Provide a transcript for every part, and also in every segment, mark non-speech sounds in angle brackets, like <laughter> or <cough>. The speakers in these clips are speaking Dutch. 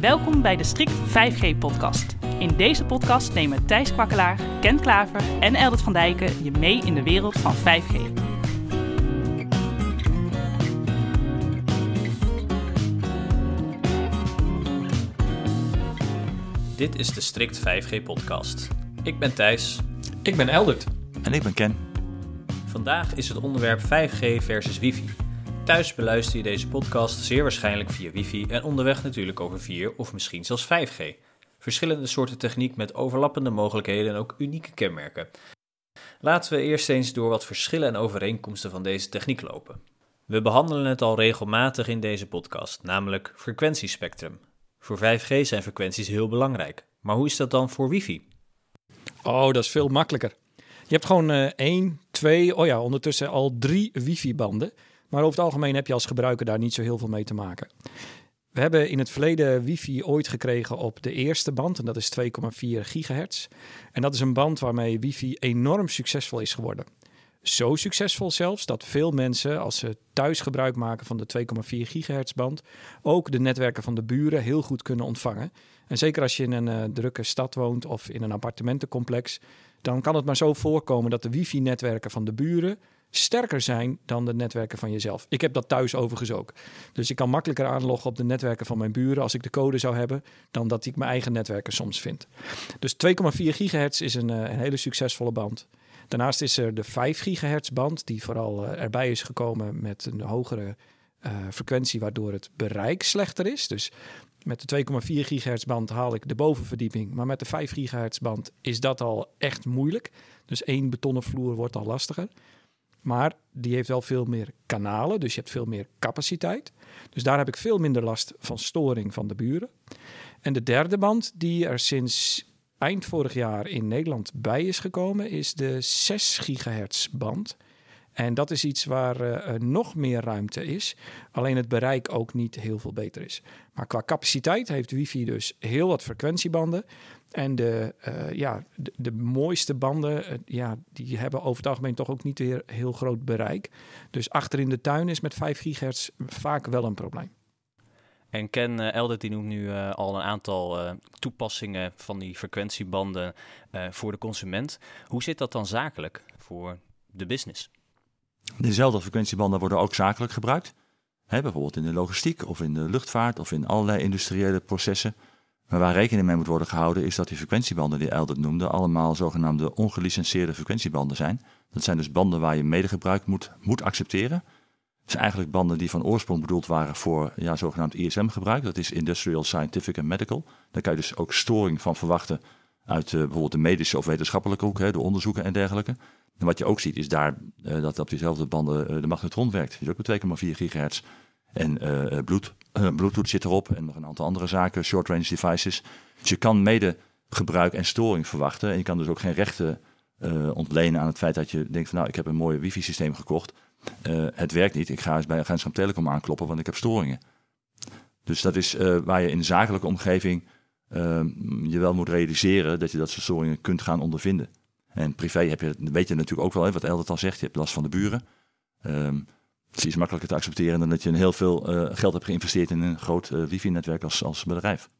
Welkom bij de Strict 5G-podcast. In deze podcast nemen Thijs Kwakkelaar, Ken Klaver en Eldert van Dijken je mee in de wereld van 5G. Dit is de Strict 5G-podcast. Ik ben Thijs. Ik ben Eldert. En ik ben Ken. Vandaag is het onderwerp 5G versus wifi. Thuis beluister je deze podcast zeer waarschijnlijk via wifi en onderweg natuurlijk over 4 of misschien zelfs 5G. Verschillende soorten techniek met overlappende mogelijkheden en ook unieke kenmerken. Laten we eerst eens door wat verschillen en overeenkomsten van deze techniek lopen. We behandelen het al regelmatig in deze podcast, namelijk frequentiespectrum. Voor 5G zijn frequenties heel belangrijk. Maar hoe is dat dan voor wifi? Oh, dat is veel makkelijker. Je hebt gewoon uh, één, twee, oh ja, ondertussen al drie wifi-banden. Maar over het algemeen heb je als gebruiker daar niet zo heel veel mee te maken. We hebben in het verleden wifi ooit gekregen op de eerste band en dat is 2,4 gigahertz. En dat is een band waarmee wifi enorm succesvol is geworden. Zo succesvol zelfs dat veel mensen, als ze thuis gebruik maken van de 2,4 gigahertz band, ook de netwerken van de buren heel goed kunnen ontvangen. En zeker als je in een uh, drukke stad woont of in een appartementencomplex, dan kan het maar zo voorkomen dat de wifi-netwerken van de buren sterker zijn dan de netwerken van jezelf. Ik heb dat thuis overigens ook. Dus ik kan makkelijker aanloggen op de netwerken van mijn buren als ik de code zou hebben, dan dat ik mijn eigen netwerken soms vind. Dus 2,4 gigahertz is een, een, hele succesvolle band. Daarnaast is er de 5 gigahertz band, die vooral uh, erbij is gekomen met een hogere uh, frequentie, waardoor het bereik slechter is. Dus met de 2,4 gigahertz band haal ik de bovenverdieping, maar met de 5 gigahertz band is dat al echt moeilijk. Dus één betonnen vloer wordt al lastiger. Maar die heeft wel veel meer kanalen, dus je hebt veel meer capaciteit. Dus daar heb ik veel minder last van storing van de buren. En de derde band, die er sinds eind vorig jaar in Nederland bij is gekomen, is de 6 gigahertz band. En dat is iets waar uh, nog meer ruimte is, alleen het bereik ook niet heel veel beter is. Maar qua capaciteit heeft wifi dus heel wat frequentiebanden. En de, uh, ja, de, de, mooiste banden, uh, ja, die hebben over het algemeen toch ook niet weer heel groot bereik. Dus achter in de tuin is met 5 gigahertz vaak wel een probleem. En Ken uh, Eldert die noemt nu al een aantal toepassingen van die frequentiebanden voor de consument. Hoe zit dat dan zakelijk voor de business? Dezelfde frequentiebanden worden ook zakelijk gebruikt. Hè, bijvoorbeeld in de logistiek of in de luchtvaart of in allerlei industriële processen. Maar waar rekening mee moet worden gehouden is dat die frequentiebanden die Eldert noemde allemaal zogenaamde ongelicenseerde frequentiebanden zijn. Dat zijn dus banden waar je medegebruik moet, moet accepteren. Dat zijn eigenlijk banden die van oorsprong bedoeld waren voor ja, zogenaamd ISM-gebruik. Dat is Industrial, Scientific en Medical. Daar kan je dus ook storing van verwachten uit uh, bijvoorbeeld de medische of wetenschappelijke hoek, hè, de onderzoeken en dergelijke. En wat je ook ziet is daar uh, dat op diezelfde banden uh, de magnetron werkt. Die is ook met 2,4 gigahertz. En bloed, Bluetooth zit erop en nog een aantal andere zaken, short range devices. Dus je kan mede gebruik en storing verwachten. En je kan dus ook geen rechten ontlenen aan het feit dat je denkt van nou, ik heb een mooi wifi systeem gekocht. het werkt niet, ik ga eens bij Agentschap Telecom aankloppen, want ik heb storingen. Dus dat is waar je in zakelijke omgeving je wel moet realiseren dat je dat soort storingen kunt gaan ondervinden. En privé heb je, weet je natuurlijk ook wel, wat Eldert al zegt, je hebt last van de buren. Um, het is makkelijker te accepteren dan dat je heel veel uh, geld hebt geïnvesteerd in een groot uh, wifi-netwerk als, als bedrijf.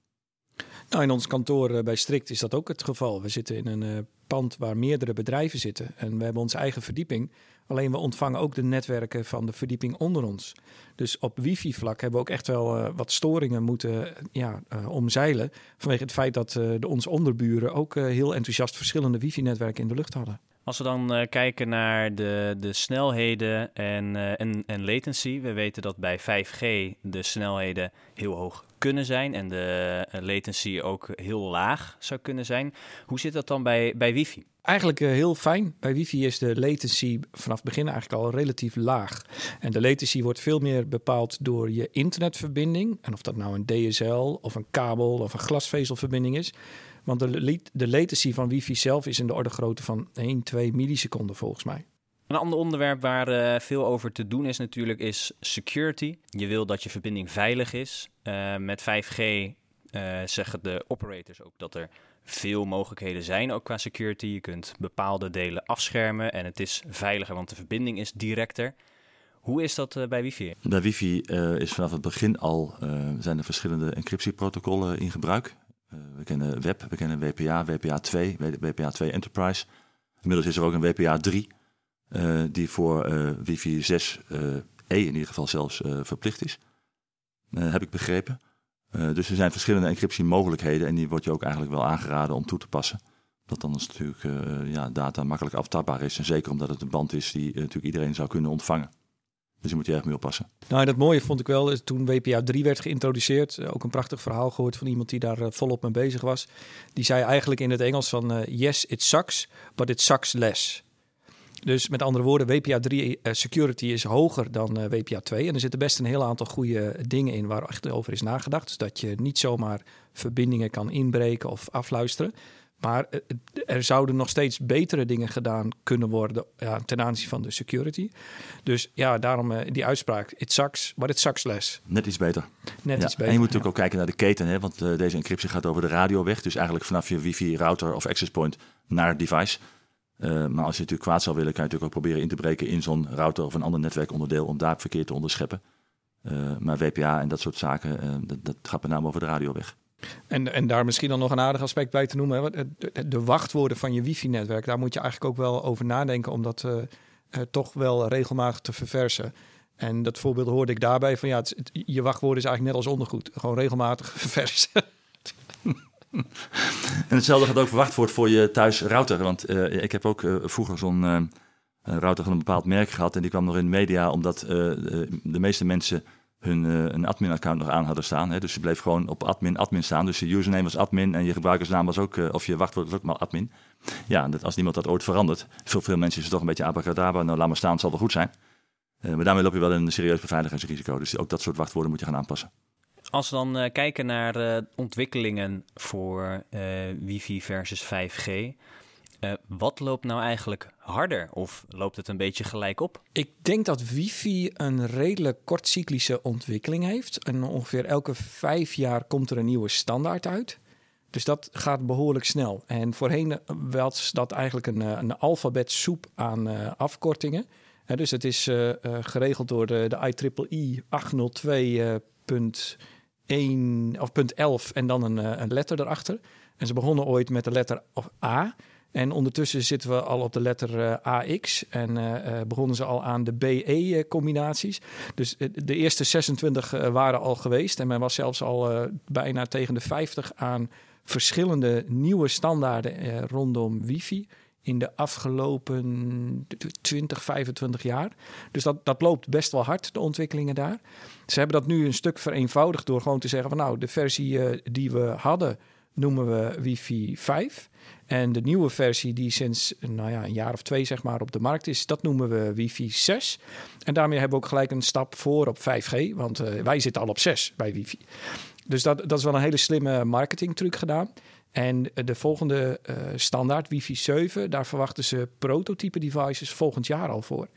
Nou, in ons kantoor uh, bij Strict is dat ook het geval. We zitten in een pand waar meerdere bedrijven zitten en we hebben onze eigen verdieping. Alleen we ontvangen ook de netwerken van de verdieping onder ons. Dus op wifi-vlak hebben we ook echt wel wat storingen moeten ja, omzeilen. Vanwege het feit dat de, onze onderburen ook heel enthousiast verschillende wifi-netwerken in de lucht hadden. Als we dan uh, kijken naar de, de snelheden en, uh, en, en latency. We weten dat bij 5G de snelheden heel hoog kunnen zijn en de uh, latency ook heel laag zou kunnen zijn. Hoe zit dat dan bij, bij wifi? Eigenlijk heel fijn. Bij wifi is de latency vanaf het begin eigenlijk al relatief laag. En de latency wordt veel meer bepaald door je internetverbinding. En of dat nou een DSL of een kabel of een glasvezelverbinding is. Want de, de latency van wifi zelf is in de orde grootte van 1, 2 milliseconden volgens mij. Een ander onderwerp waar uh, veel over te doen is natuurlijk is security. Je wil dat je verbinding veilig is. Uh, met 5G uh, zeggen de operators ook dat er veel mogelijkheden zijn, ook qua security. Je kunt bepaalde delen afschermen en het is veiliger, want de verbinding is directer. Hoe is dat bij wifi? Bij wifi is vanaf het begin al zijn er verschillende encryptieprotocollen in gebruik. We kennen web, we kennen WPA, WPA2, WPA2 Enterprise. Inmiddels is er ook een WPA 3 die voor wifi 6E in ieder geval zelfs verplicht is. heb ik begrepen. Uh, dus er zijn verschillende encryptiemogelijkheden en die wordt je ook eigenlijk wel aangeraden om toe te passen. Dat dan natuurlijk uh, ja, data makkelijk aftapbaar is. En zeker omdat het een band is die uh, natuurlijk iedereen zou kunnen ontvangen. Dus je moet je erg mee oppassen. Nou, dat mooie vond ik wel, toen WPA 3 werd geïntroduceerd, ook een prachtig verhaal gehoord van iemand die daar volop mee bezig was. Die zei eigenlijk in het Engels van, yes, it sucks, but it sucks less. Dus met andere woorden, WPA 3 uh, security is hoger dan WPA 2. En er zitten best een heel aantal goede dingen in waar echt over is nagedacht. Dus dat je niet zomaar verbindingen kan inbreken of afluisteren. Maar uh, er zouden nog steeds betere dingen gedaan kunnen worden ja, ten aanzien van de security. Dus ja, daarom uh, die uitspraak. It sucks, but it sucks less. Net iets beter. Net ja. iets beter. En je moet natuurlijk ook kijken naar de keten. Hè? Want uh, deze encryptie gaat over de radioweg. Dus eigenlijk vanaf je wifi router of access point naar device. Uh, maar als je natuurlijk kwaad zou willen, kan je natuurlijk ook proberen in te breken in zo'n router of een ander netwerkonderdeel om daar verkeer te onderscheppen. Maar WPA en dat soort zaken, dat, dat, gaat met name over de radioweg. En, en daar misschien dan nog een aardig aspect bij te noemen. Hè? De, de, wachtwoorden van je wifi-netwerk, daar moet je eigenlijk ook wel over nadenken om dat toch wel regelmatig te verversen. En dat voorbeeld hoorde ik daarbij van ja, je wachtwoorden is eigenlijk net als ondergoed. Gewoon regelmatig <laughs> verversen. en hetzelfde gaat ook verwacht worden voor je thuis router. Want uh, ik heb ook vroeger zo'n router van een bepaald merk gehad. En die kwam nog in de media omdat de meeste mensen hun een admin-account nog aan hadden staan. Hè. Dus je bleef gewoon op admin, admin staan. Dus je username was admin en je gebruikersnaam was ook, of je wachtwoord was ook maar admin. Ja, dat, als niemand dat ooit verandert. Voor veel mensen is het toch een beetje abracadabra. Nou, laat maar staan, zal wel goed zijn. maar daarmee loop je wel een serieus beveiligingsrisico. Dus ook dat soort wachtwoorden moet je gaan aanpassen. Als we dan kijken naar ontwikkelingen voor wifi versus 5G, uh, wat loopt nou eigenlijk harder of loopt het een beetje gelijk op? Ik denk dat wifi een redelijk kortcyclische ontwikkeling heeft. En ongeveer elke vijf jaar komt er een nieuwe standaard uit. Dus dat gaat behoorlijk snel. En voorheen was dat eigenlijk een, een alfabetsoep aan afkortingen. dus het is geregeld door de, de IEEE 802. 1 of punt 11 en dan een, een letter erachter. En ze begonnen ooit met de letter A. En ondertussen zitten we al op de letter uh, AX en uh, begonnen ze al aan de BE-combinaties. Dus de eerste 26 waren al geweest en men was zelfs al bijna tegen de 50 aan verschillende nieuwe standaarden rondom wifi in de afgelopen 20, 25 jaar. Dus dat, dat loopt best wel hard, de ontwikkelingen daar. Ze hebben dat nu een stuk vereenvoudigd door gewoon te zeggen van nou, de versie die we hadden noemen we wifi 5. En de nieuwe versie die sinds nou ja, een jaar of twee zeg maar op de markt is, dat noemen we wifi 6. En daarmee hebben we ook gelijk een stap voor op 5G, want uh, wij zitten al op 6 bij wifi. Dus dat, dat is wel een hele slimme marketingtruc gedaan. En de volgende uh, standaard, wifi 7, daar verwachten ze prototype devices volgend jaar al voor.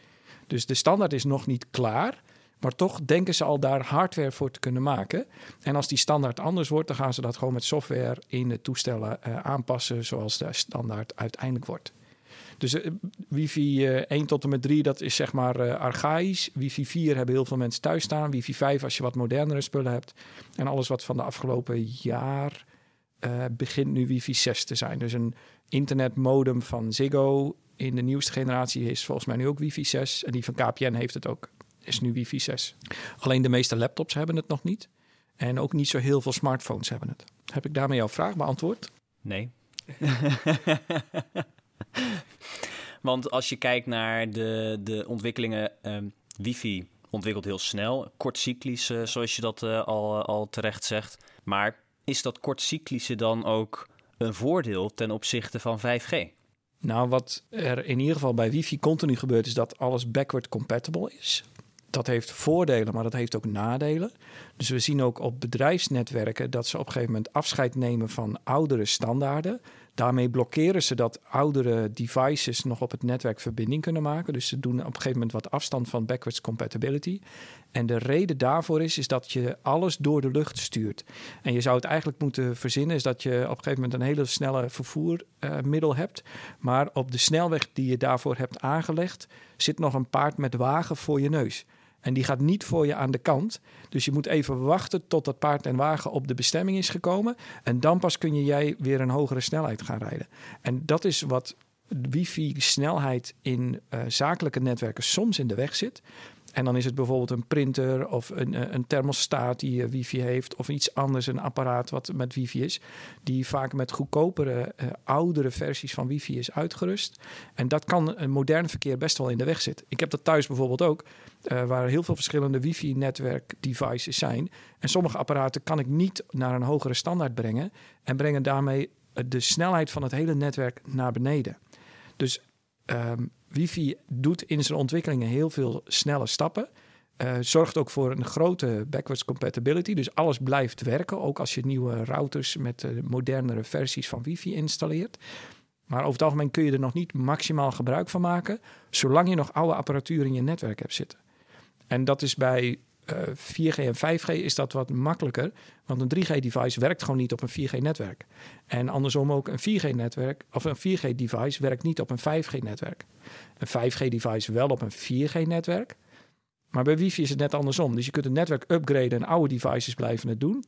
Dus de standaard is nog niet klaar. Maar toch denken ze al daar hardware voor te kunnen maken. En als die standaard anders wordt, dan gaan ze dat gewoon met software in de toestellen uh, aanpassen zoals de standaard uiteindelijk wordt. Dus uh, wifi uh, 1 tot en met 3, dat is zeg maar archaïs. Wifi 4 hebben heel veel mensen thuis staan. Wifi 5 als je wat modernere spullen hebt. En alles wat van de afgelopen jaar begint nu wifi 6 te zijn. Dus een internetmodem van Ziggo in de nieuwste generatie is volgens mij nu ook wifi 6. En die van KPN heeft het ook is nu wifi 6. Alleen de meeste laptops hebben het nog niet. En ook niet zo heel veel smartphones hebben het. Heb ik daarmee jouw vraag beantwoord? Nee. <laughs> Want als je kijkt naar de, de ontwikkelingen, um, wifi ontwikkelt heel snel, kortcyclisch, uh, zoals je dat uh, al, al terecht zegt. Maar is dat kortcyclische dan ook een voordeel ten opzichte van 5G? Nou, wat er in ieder geval bij wifi continu gebeurt, is dat alles backward compatible is dat heeft voordelen, maar dat heeft ook nadelen. Dus we zien ook op bedrijfsnetwerken dat ze op een gegeven moment afscheid nemen van oudere standaarden. Daarmee blokkeren ze dat oudere devices nog op het netwerk verbinding kunnen maken. Dus ze doen op een gegeven moment wat afstand van backwards compatibility. En de reden daarvoor is, is dat je alles door de lucht stuurt. En je zou het eigenlijk moeten verzinnen, is dat je op een gegeven moment een hele snelle vervoermiddel hebt. Maar op de snelweg die je daarvoor hebt aangelegd, zit nog een paard met wagen voor je neus. En die gaat niet voor je aan de kant. Dus je moet even wachten tot dat paard en wagen op de bestemming is gekomen. En dan pas kun je jij weer een hogere snelheid gaan rijden. En dat is wat wifi-snelheid in uh, zakelijke netwerken soms in de weg zit. En dan is het bijvoorbeeld een printer of een, eh, een thermostaat die wifi heeft, of iets anders, een apparaat wat met wifi is, die vaak met goedkopere, uh, oudere versies van wifi is uitgerust. En dat kan een modern verkeer best wel in de weg zitten. Ik heb dat thuis bijvoorbeeld ook, uh, waar heel veel verschillende wifi-netwerk-devices zijn. En sommige apparaten kan ik niet naar een hogere standaard brengen en brengen daarmee de snelheid van het hele netwerk naar beneden. Dus um, wifi doet in zijn ontwikkelingen heel veel snelle stappen. Uh, zorgt ook voor een grote backwards compatibility. Dus alles blijft werken, ook als je nieuwe routers met modernere versies van wifi installeert. Maar over het algemeen kun je er nog niet maximaal gebruik van maken, zolang je nog oude apparatuur in je netwerk hebt zitten. En dat is bij 4G eh, en 5G is dat wat makkelijker. Want een 3G-device werkt gewoon niet op een 4G-netwerk. En andersom ook een 4G-netwerk of een 4G-device werkt niet op een 5G-netwerk. Een 5G-device wel op een 4G-netwerk. Maar bij wifi is het net andersom. Dus je kunt het netwerk upgraden en oude devices blijven het doen.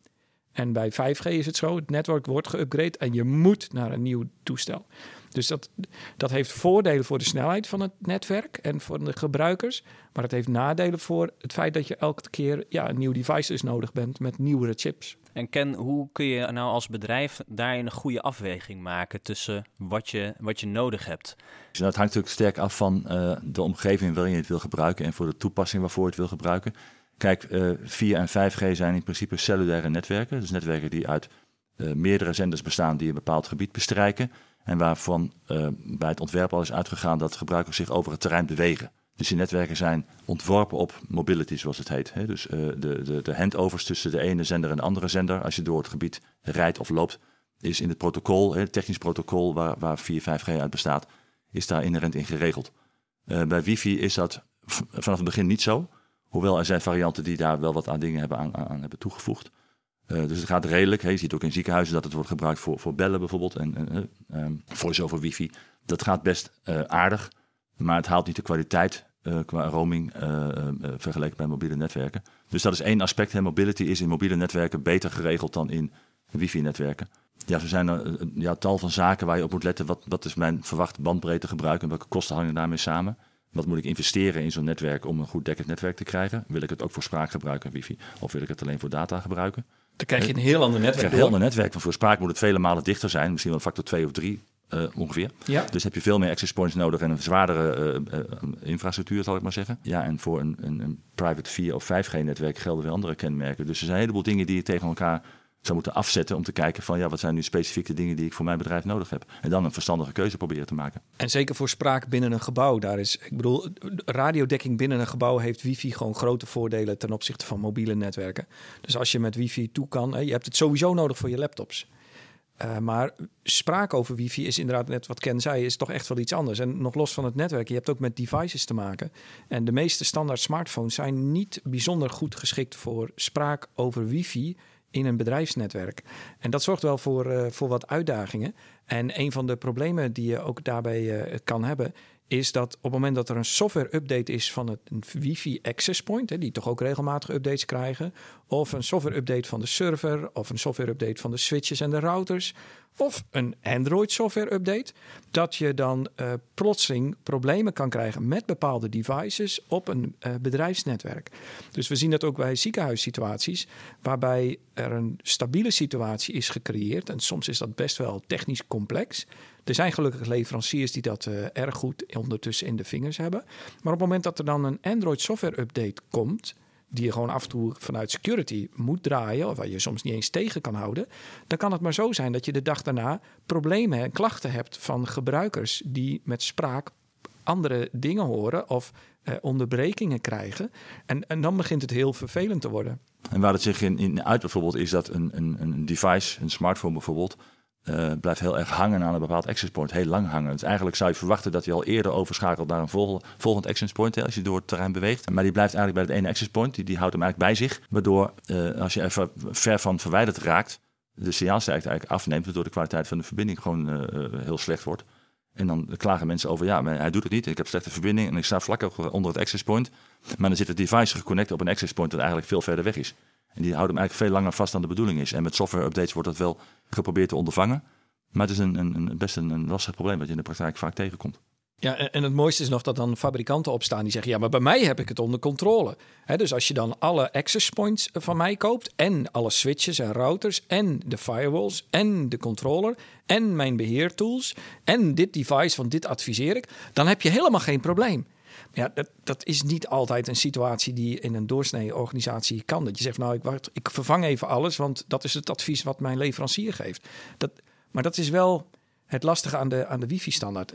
En bij 5G is het zo, het netwerk wordt geüpgrade en je moet naar een nieuw toestel. Dus dat, dat heeft voordelen voor de snelheid van het netwerk en voor de gebruikers. Maar het heeft nadelen voor het feit dat je elke keer ja, een nieuw device is nodig bent met nieuwere chips. En Ken, hoe kun je nou als bedrijf daarin een goede afweging maken tussen wat je, wat je nodig hebt? Dus dat hangt natuurlijk sterk af van uh, de omgeving waarin je het wil gebruiken en voor de toepassing waarvoor je het wil gebruiken. Kijk, uh, eh, 4 en 5G zijn in principe cellulaire netwerken. Dus netwerken die uit uh, meerdere zenders bestaan die een bepaald gebied bestrijken. En waarvan uh, bij het ontwerp al is uitgegaan dat gebruikers zich over het terrein bewegen. Dus die netwerken zijn ontworpen op mobility, zoals het heet. Hè? Dus uh, de, de, de handovers tussen de ene zender en de andere zender, als je door het gebied rijdt of loopt, is in het protocol, het technisch protocol waar, waar 4, 5G uit bestaat, is daar inherent in geregeld. Uh, bij wifi is dat vanaf het begin niet zo. Hoewel er zijn varianten die daar wel wat aan dingen hebben, aan, aan hebben toegevoegd. Uh, dus het gaat redelijk. Je ziet ook in ziekenhuizen dat het wordt gebruikt voor, voor bellen bijvoorbeeld en uh, um, voice-over wifi. Dat gaat best uh, aardig, maar het haalt niet de kwaliteit qua roaming vergeleken bij mobiele netwerken. Dus dat is één aspect. Mobility is in mobiele netwerken beter geregeld dan in wifi-netwerken. Ja, er zijn ja, tal van zaken waar je op moet letten. Wat, wat is mijn verwachte bandbreedtegebruik en welke kosten hangen daarmee samen? Wat moet ik investeren in zo'n netwerk om een goed dekkend netwerk te krijgen? Wil ik het ook voor spraak gebruiken, wifi? Of wil ik het alleen voor data gebruiken? Dan krijg je een heel ander netwerk. Een heel ander netwerk. Want voor spraak moet het vele malen dichter zijn. Misschien wel een factor 2 of 3 uh, ongeveer. Ja. Dus heb je veel meer access points nodig en een zwaardere uh, uh, infrastructuur, zal ik maar zeggen. Ja, en voor een, een, een private 4 of 5G netwerk gelden weer andere kenmerken. Dus er zijn een heleboel dingen die je tegen elkaar zou moeten afzetten om te kijken van ja, wat zijn nu specifieke dingen die ik voor mijn bedrijf nodig heb. En dan een verstandige keuze proberen te maken. En zeker voor spraak binnen een gebouw. Daar is, ik bedoel, radiodekking binnen een gebouw heeft wifi gewoon grote voordelen ten opzichte van mobiele netwerken. Dus als je met wifi toe kan, je hebt het sowieso nodig voor je laptops. Uh, maar spraak over wifi is inderdaad net wat Ken zei, is toch echt wel iets anders. En nog los van het netwerk, je hebt ook met devices te maken. En de meeste standaard smartphones zijn niet bijzonder goed geschikt voor spraak over wifi in een bedrijfsnetwerk. En dat zorgt wel voor, uh, voor wat uitdagingen. En een van de problemen die je ook daarbij uh, kan hebben, is dat op het moment dat er een software-update is van het Wi-Fi access point, hè, die toch ook regelmatig updates krijgen, of een software-update van de server, of een software-update van de switches en de routers, of een Android software update, dat je dan uh, plotseling problemen kan krijgen met bepaalde devices op een uh, bedrijfsnetwerk. Dus we zien dat ook bij ziekenhuissituaties, waarbij er een stabiele situatie is gecreëerd. En soms is dat best wel technisch complex. Er zijn gelukkig leveranciers die dat uh, erg goed ondertussen in de vingers hebben. Maar op het moment dat er dan een Android software update komt, die je gewoon af en toe vanuit security moet draaien, of waar je soms niet eens tegen kan houden, dan kan het maar zo zijn dat je de dag daarna problemen en klachten hebt van gebruikers die met spraak andere dingen horen of eh, onderbrekingen krijgen. En, en dan begint het heel vervelend te worden. En waar het zich in, in uit bijvoorbeeld is dat een, een, een device, een smartphone bijvoorbeeld, uh, blijft heel erg hangen aan een bepaald access point, heel lang hangen. Dus eigenlijk zou je verwachten dat hij al eerder overschakelt naar een vol, volgend access point als je door het terrein beweegt. Maar die blijft eigenlijk bij het ene access point, die, houdt hem eigenlijk bij zich. Waardoor uh, als je even ver van verwijderd raakt, de signaalsterkte eigenlijk afneemt, waardoor de kwaliteit van de verbinding gewoon uh, heel slecht wordt. En dan klagen mensen over, ja, maar hij doet het niet. Ik heb slechte verbinding en ik sta vlak onder het access point. Maar dan zit het device geconnect op een access point dat eigenlijk veel verder weg is. En die houden hem eigenlijk veel langer vast dan de bedoeling is. En met software updates wordt dat wel geprobeerd te ondervangen. Maar het is een, een, best een, een lastig probleem wat je in de praktijk vaak tegenkomt. Ja, en het mooiste is nog dat dan fabrikanten opstaan die zeggen: Ja, maar bij mij heb ik het onder controle. dus als je dan alle access points van mij koopt, en alle switches en routers, en de firewalls, en de controller, en mijn beheertools, en dit device, van dit adviseer ik, dan heb je helemaal geen probleem. Ja, dat, dat is niet altijd een situatie die in een doorsnee organisatie kan. Dat je zegt, nou, ik, ik vervang even alles, want dat is het advies wat mijn leverancier geeft. Dat, maar dat is wel het lastige aan de, aan de wifi-standaard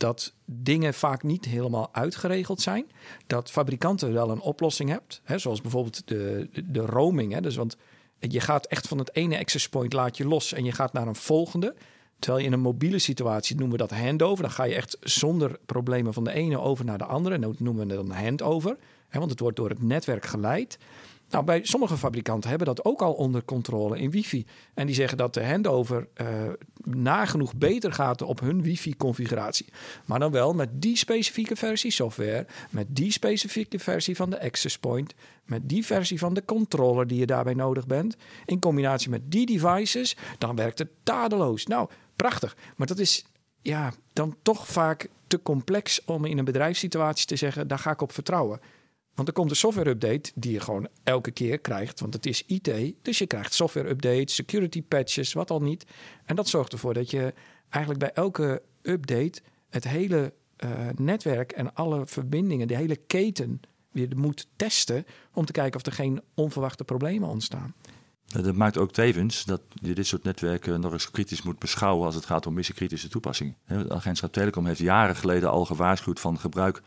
dat dingen vaak niet helemaal uitgeregeld zijn. Dat fabrikanten wel een oplossing hebt. Hè, zoals bijvoorbeeld de, de, de roaming. Hè, dus want je gaat echt van het ene access point laat je los en je gaat naar een volgende. Terwijl je in een mobiele situatie noemen we dat handover. Dan ga je echt zonder problemen van de ene over naar de andere. En dat noemen we dan handover. Hè, want het wordt door het netwerk geleid. Nou, bij sommige fabrikanten hebben dat ook al onder controle in wifi. En die zeggen dat de handover uh, nagenoeg beter gaat op hun wifi-configuratie. Maar dan wel met die specifieke versie software, met die specifieke versie van de access point, met die versie van de controller die je daarbij nodig bent, in combinatie met die devices, dan werkt het tadeloos. Nou, prachtig. Maar dat is ja, dan toch vaak te complex om in een bedrijfssituatie te zeggen, daar ga ik op vertrouwen. Want er komt een software-update die je gewoon elke keer krijgt. Want het is IT. Dus je krijgt software-updates, security patches, wat al niet. En dat zorgt ervoor dat je eigenlijk bij elke update het hele uh, netwerk en alle verbindingen, de hele keten weer moet testen. Om te kijken of er geen onverwachte problemen ontstaan. Dat maakt ook tevens dat je dit soort netwerken nog eens kritisch moet beschouwen als het gaat om missiekritische toepassingen. Het agentschap Telecom heeft jaren geleden al gewaarschuwd van gebruik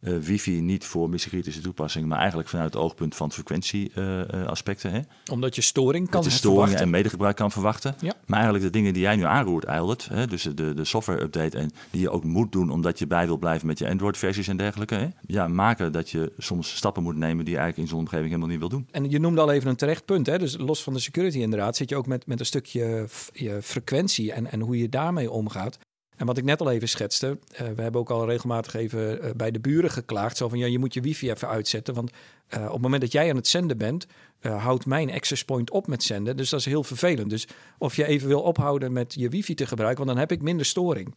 uh, wifi niet voor missiekritische toepassingen, maar eigenlijk vanuit het oogpunt van frequentieaspecten. Uh, Omdat je storing kan Dat je storingen en medegebruik kan verwachten. Ja. Maar eigenlijk de dingen die jij nu aanroert, Eilert, hè, dus de, de software-update en die je ook moet doen omdat je bij wil blijven met je Android-versies en dergelijke, hè, ja, maken dat je soms stappen moet nemen die je eigenlijk in zo'n omgeving helemaal niet wil doen. En je noemde al even een terecht punt, hè? dus los van de security inderdaad, zit je ook met, met een stukje je frequentie en, en hoe je daarmee omgaat. En wat ik net al even schetste, uh, we hebben ook al regelmatig even uh, bij de buren geklaagd. Zo van ja, je moet je wifi even uitzetten. Want uh, op het moment dat jij aan het zenden bent, houdt mijn access point op met zenden. Dus dat is heel vervelend. Dus of je even wil ophouden met je wifi te gebruiken, want dan heb ik minder storing.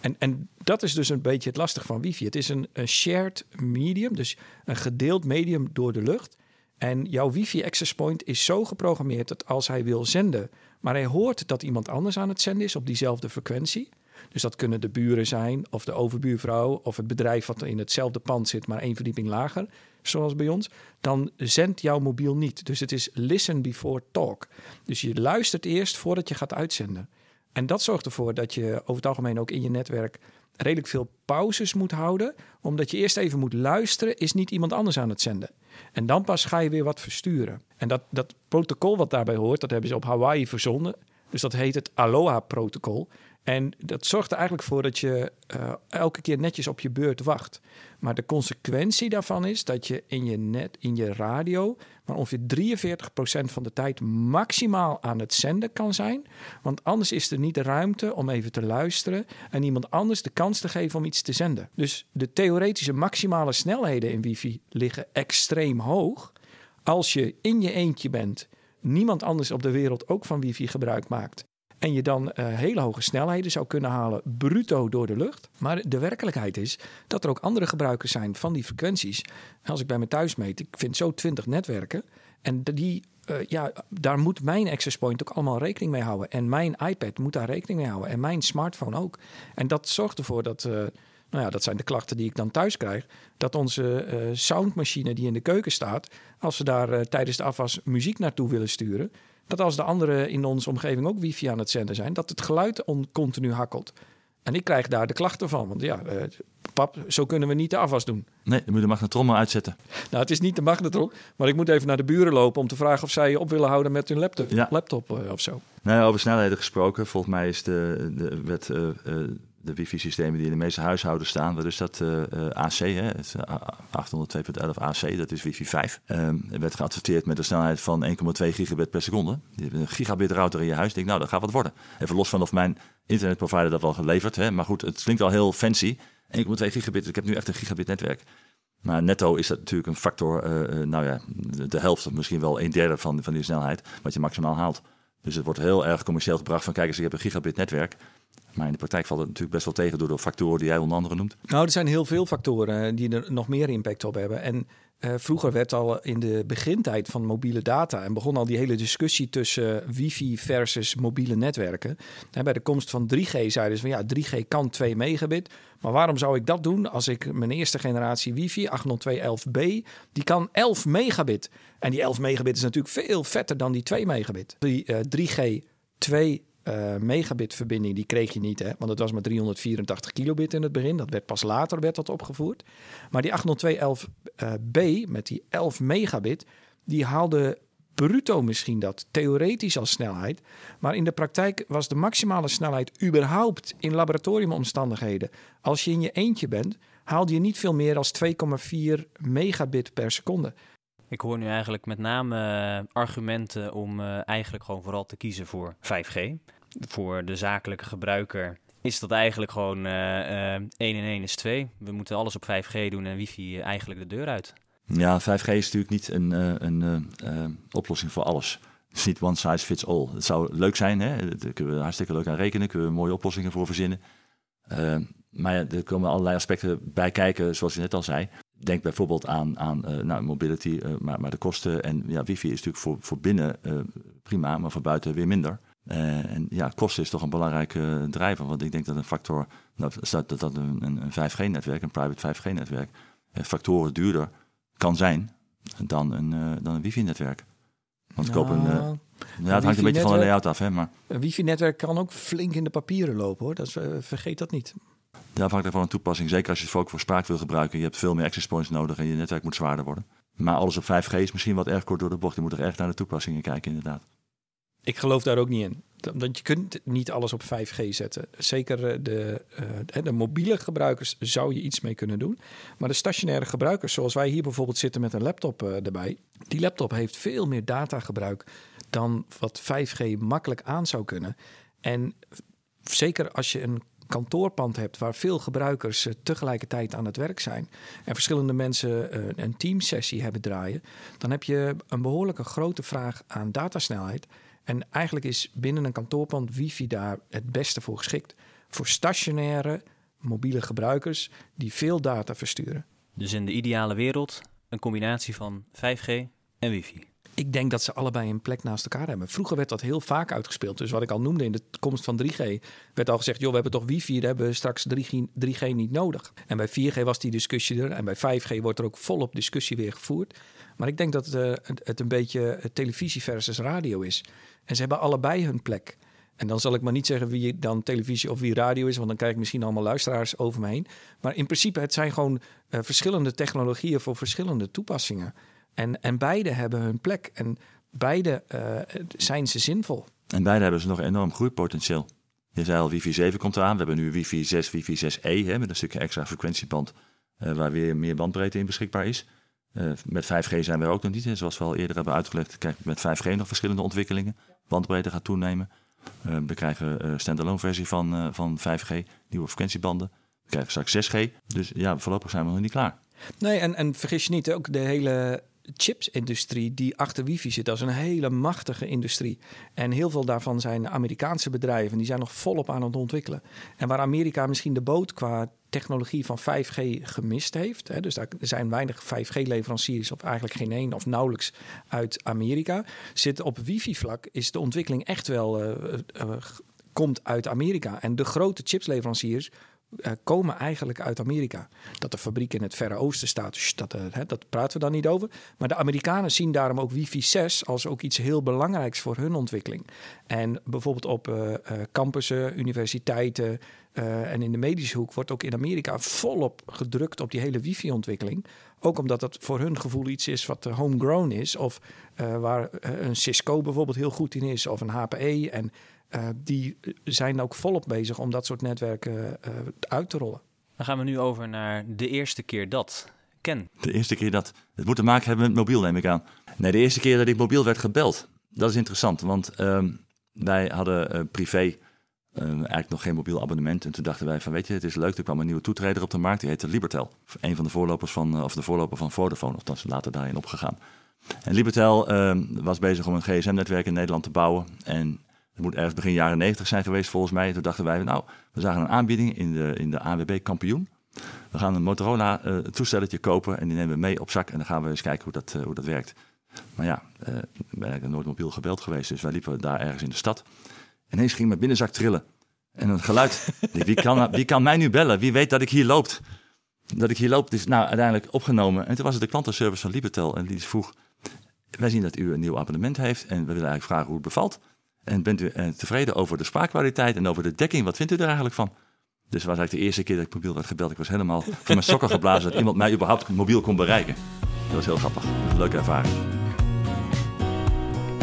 En, en dat is dus een beetje het lastig van wifi. Het is een, een shared medium, dus een gedeeld medium door de lucht. En jouw wifi access point is zo geprogrammeerd dat als hij wil zenden, maar hij hoort dat iemand anders aan het zenden is op diezelfde frequentie dus dat kunnen de buren zijn, of de overbuurvrouw, of het bedrijf wat in hetzelfde pand zit, maar één verdieping lager, zoals bij ons. Dan zendt jouw mobiel niet. Dus het is listen before talk. Dus je luistert eerst voordat je gaat uitzenden. En dat zorgt ervoor dat je over het algemeen ook in je netwerk redelijk veel pauzes moet houden. Omdat je eerst even moet luisteren, is niet iemand anders aan het zenden. En dan pas ga je weer wat versturen. En dat, dat protocol wat daarbij hoort, dat hebben ze op Hawaii verzonnen. Dus dat heet het Aloha-protocol. En dat zorgt er eigenlijk voor dat je uh, elke keer netjes op je beurt wacht. Maar de consequentie daarvan is dat je in je net, in je radio, maar ongeveer 43% van de tijd maximaal aan het zenden kan zijn. Want anders is er niet de ruimte om even te luisteren en iemand anders de kans te geven om iets te zenden. Dus de theoretische maximale snelheden in wifi liggen extreem hoog. Als je in je eentje bent, niemand anders op de wereld ook van wifi gebruik maakt en je dan uh, hele hoge snelheden zou kunnen halen, bruto door de lucht. Maar de werkelijkheid is dat er ook andere gebruikers zijn van die frequenties. als ik bij me thuis meet, ik vind zo 20 netwerken. En die, uh, ja, daar moet mijn access point ook allemaal rekening mee houden. En mijn iPad moet daar rekening mee houden. En mijn smartphone ook. En dat zorgt ervoor dat. Uh, nou ja, dat zijn de klachten die ik dan thuis krijg. Dat onze soundmachine die in de keuken staat, als we daar tijdens de afwas muziek naartoe willen sturen, dat als de anderen in onze omgeving ook wifi aan het zenden zijn, dat het geluid on continu hakkelt. En ik krijg daar de klachten van. Want ja, uh, pap, zo kunnen we niet de afwas doen. Nee, dan moet de magnetron maar uitzetten. Nou, het is niet de magnetron. Maar ik moet even naar de buren lopen om te vragen of zij je op willen houden met hun laptop, ja. laptop uh, of zo. Nou, over snelheden gesproken. Volgens mij is de, de wet uh, de wifi-systemen die in de meeste huishoudens staan, wat is dat? Uh, AC, hè? Het, 802.11 AC, dat is wifi 5. Um, er werd geadverteerd met een snelheid van 1,2 gigabit per seconde. Je hebt een gigabit router in je huis. Ik denk, nou, dat gaat wat worden. Even los van of mijn internetprovider dat wel geleverd. Hè? Maar goed, het klinkt al heel fancy. 1,2 gigabit, ik heb nu echt een gigabit netwerk. Maar netto is dat natuurlijk een factor, nou ja, de, helft of misschien wel een derde van, van die snelheid, wat je maximaal haalt. Dus het wordt heel erg commercieel gebracht van kijk eens, ik heb een gigabit netwerk. Maar in de praktijk valt het natuurlijk best wel tegen door de factoren die jij onder andere noemt. Nou, er zijn heel veel factoren die er nog meer impact op hebben. En uh, vroeger werd al in de begintijd van mobiele data en begon al die hele discussie tussen wifi versus mobiele netwerken. En bij de komst van 3G zeiden ze van ja, 3G kan 2 megabit. Maar waarom zou ik dat doen als ik mijn eerste generatie wifi 802.11b, die kan 11 megabit. En die 11 megabit is natuurlijk veel vetter dan die 2 megabit. Die uh, 3G 2 uh, megabit verbinding, die kreeg je niet, hè? want het was maar 384 kilobit in het begin. Dat werd pas later werd dat opgevoerd. Maar die 802.11b met die 11 megabit, die haalde bruto misschien dat, theoretisch als snelheid. Maar in de praktijk was de maximale snelheid überhaupt in laboratoriumomstandigheden. Als je in je eentje bent, haalde je niet veel meer als 2,4 megabit per seconde. Ik hoor nu eigenlijk met name uh, argumenten om eigenlijk gewoon vooral te kiezen voor 5G voor de zakelijke gebruiker is dat eigenlijk gewoon uh, uh, 1 en 1 is 2. We moeten alles op 5G doen en wifi eigenlijk de deur uit. Ja, 5G is natuurlijk niet een, uh, een uh, oplossing voor alles. Het is niet one size fits all. Het zou leuk zijn, hè? daar kunnen we hartstikke leuk aan rekenen, kunnen we mooie oplossingen voor verzinnen. maar er komen allerlei aspecten bij kijken, zoals je net al zei. Denk bijvoorbeeld aan, aan nou, mobility, maar, maar de kosten. En ja, wifi is natuurlijk voor, voor binnen prima, maar voor buiten weer minder. Uh, en ja, kosten is toch een belangrijke drijver. Want ik denk dat een factor, nou, dat, dat een, een 5G-netwerk, een private 5G-netwerk, uh, factoren duurder kan zijn dan een, uh, dan een wifi-netwerk. Want nou, koop een. ja, het hangt een beetje van de layout af, hè, maar. Een wifi-netwerk kan ook flink in de papieren lopen hoor. Dat is, vergeet dat niet. Ja, afhankelijk van een toepassing. Zeker als je het ook voor spraak wil gebruiken. Je hebt veel meer access points nodig en je netwerk moet zwaarder worden. Maar alles op 5G is misschien wat erg kort door de bocht. Je moet er echt naar de toepassingen kijken, inderdaad. Ik geloof daar ook niet in. Want je kunt niet alles op 5G zetten. Zeker eh, de, uh, de mobiele gebruikers zou je iets mee kunnen doen. Maar de stationaire gebruikers, zoals wij hier bijvoorbeeld zitten met een laptop uh, erbij. Die laptop heeft veel meer datagebruik dan wat 5G makkelijk aan zou kunnen. En zeker als je een kantoorpand hebt waar veel gebruikers tegelijkertijd aan het werk zijn en verschillende mensen een teamsessie hebben draaien, dan heb je een behoorlijke grote vraag aan datasnelheid. En eigenlijk is binnen een kantoorpand wifi daar het beste voor geschikt. Voor stationaire mobiele gebruikers die veel data versturen. Dus in de ideale wereld een combinatie van 5G en wifi. Ik denk dat ze allebei een plek naast elkaar hebben. Vroeger werd dat heel vaak uitgespeeld. Dus wat ik al noemde in de komst van 3G, werd al gezegd: joh, we hebben toch wifi, daar hebben we straks 3G, 3G niet nodig. En bij 4G was die discussie er. En bij 5G wordt er ook volop discussie weer gevoerd. Maar ik denk dat uh, het een beetje televisie versus radio is. En ze hebben allebei hun plek. En dan zal ik maar niet zeggen wie dan televisie of wie radio is, want dan krijg ik misschien allemaal luisteraars over me heen. Maar in principe, het zijn gewoon uh, verschillende technologieën voor verschillende toepassingen. En, en beide hebben hun plek en beide uh, zijn ze zinvol. En beide hebben ze nog enorm groeipotentieel. Je zei al, wifi 7 komt eraan. We hebben nu wifi 6, wifi 6e hè, met een stukje extra frequentieband uh, waar weer meer bandbreedte in beschikbaar is. Uh, met 5G zijn we ook nog niet. Hè. Zoals we al eerder hebben uitgelegd, krijg je met 5G nog verschillende ontwikkelingen bandbreedte gaat toenemen. Uh, we krijgen een standalone versie van, van 5G, nieuwe frequentiebanden. We krijgen straks 6G. Dus ja, voorlopig zijn we nog niet klaar. Nee, en, en vergis je niet, ook de hele chipsindustrie die achter wifi zit, dat is een hele machtige industrie. En heel veel daarvan zijn Amerikaanse bedrijven, die zijn nog volop aan het ontwikkelen. En waar Amerika misschien de boot qua technologie van 5G gemist heeft. Hè, dus daar zijn weinig 5G-leveranciers, of eigenlijk geen één of nauwelijks uit Amerika. Zit op wifi-vlak is de ontwikkeling echt wel uh, uh, komt uit Amerika. En de grote chipsleveranciers uh, komen eigenlijk uit Amerika. Dat de fabriek in het Verre Oosten staat, dus dat, uh, dat praten we dan niet over. Maar de Amerikanen zien daarom ook wifi 6 als ook iets heel belangrijks voor hun ontwikkeling. En bijvoorbeeld op uh, campussen, universiteiten en in de medische hoek wordt ook in Amerika volop gedrukt op die hele wifi-ontwikkeling. Ook omdat het voor hun gevoel iets is wat homegrown is. Of waar een Cisco bijvoorbeeld heel goed in is. Of een HPE. En die zijn ook volop bezig om dat soort netwerken uit te rollen. Dan gaan we nu over naar de eerste keer dat. Ken. De eerste keer dat. Het moet te maken hebben met mobiel, neem ik aan. Nee, de eerste keer dat ik mobiel werd gebeld. Dat is interessant, want ehm, wij hadden uh, privé uh, eigenlijk nog geen mobiel abonnement. En toen dachten wij van, weet je, het is leuk. Er kwam een nieuwe toetreder op de markt, die heette Libertel. Een van de voorlopers van, uh, of de voorloper van Vodafone, of dat is later daarin opgegaan. En Libertel ehm, was bezig om een gsm-netwerk in Nederland te bouwen. En het moet ergens begin jaren 90 zijn geweest volgens mij. Toen dachten wij, nou, we zagen een aanbieding in de, in de AWB Kampioen. We gaan een Motorola uh, toestelletje kopen en die nemen we mee op zak. En dan gaan we eens kijken hoe dat, uh, hoe dat werkt. Maar ja, uh, ik ben eigenlijk nooit mobiel gebeld geweest. Dus wij liepen daar ergens in de stad. En ineens ging mijn binnenzak trillen. En een geluid. <laughs> wie, kan, wie kan mij nu bellen? Wie weet dat ik hier loop? Dat ik hier loop, is nou uiteindelijk opgenomen. En toen was het de klantenservice van Libertel. En die vroeg, wij zien dat u een nieuw abonnement heeft. En we willen eigenlijk vragen hoe het bevalt. En bent u tevreden over de spraakkwaliteit en over de dekking? Wat vindt u er eigenlijk van? Dus was eigenlijk de eerste keer dat ik mobiel werd gebeld. Ik was helemaal van mijn sokken geblazen dat iemand mij überhaupt mobiel kon bereiken. Dat was heel grappig. Leuke ervaring.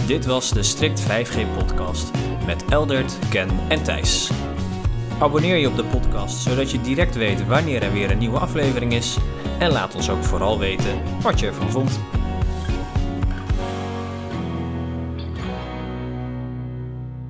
Dit was de Strict 5G podcast met Eldert, Ken en Thijs. Abonneer je op de podcast zodat je direct weet wanneer er weer een nieuwe aflevering is. En laat ons ook vooral weten wat je ervan vond.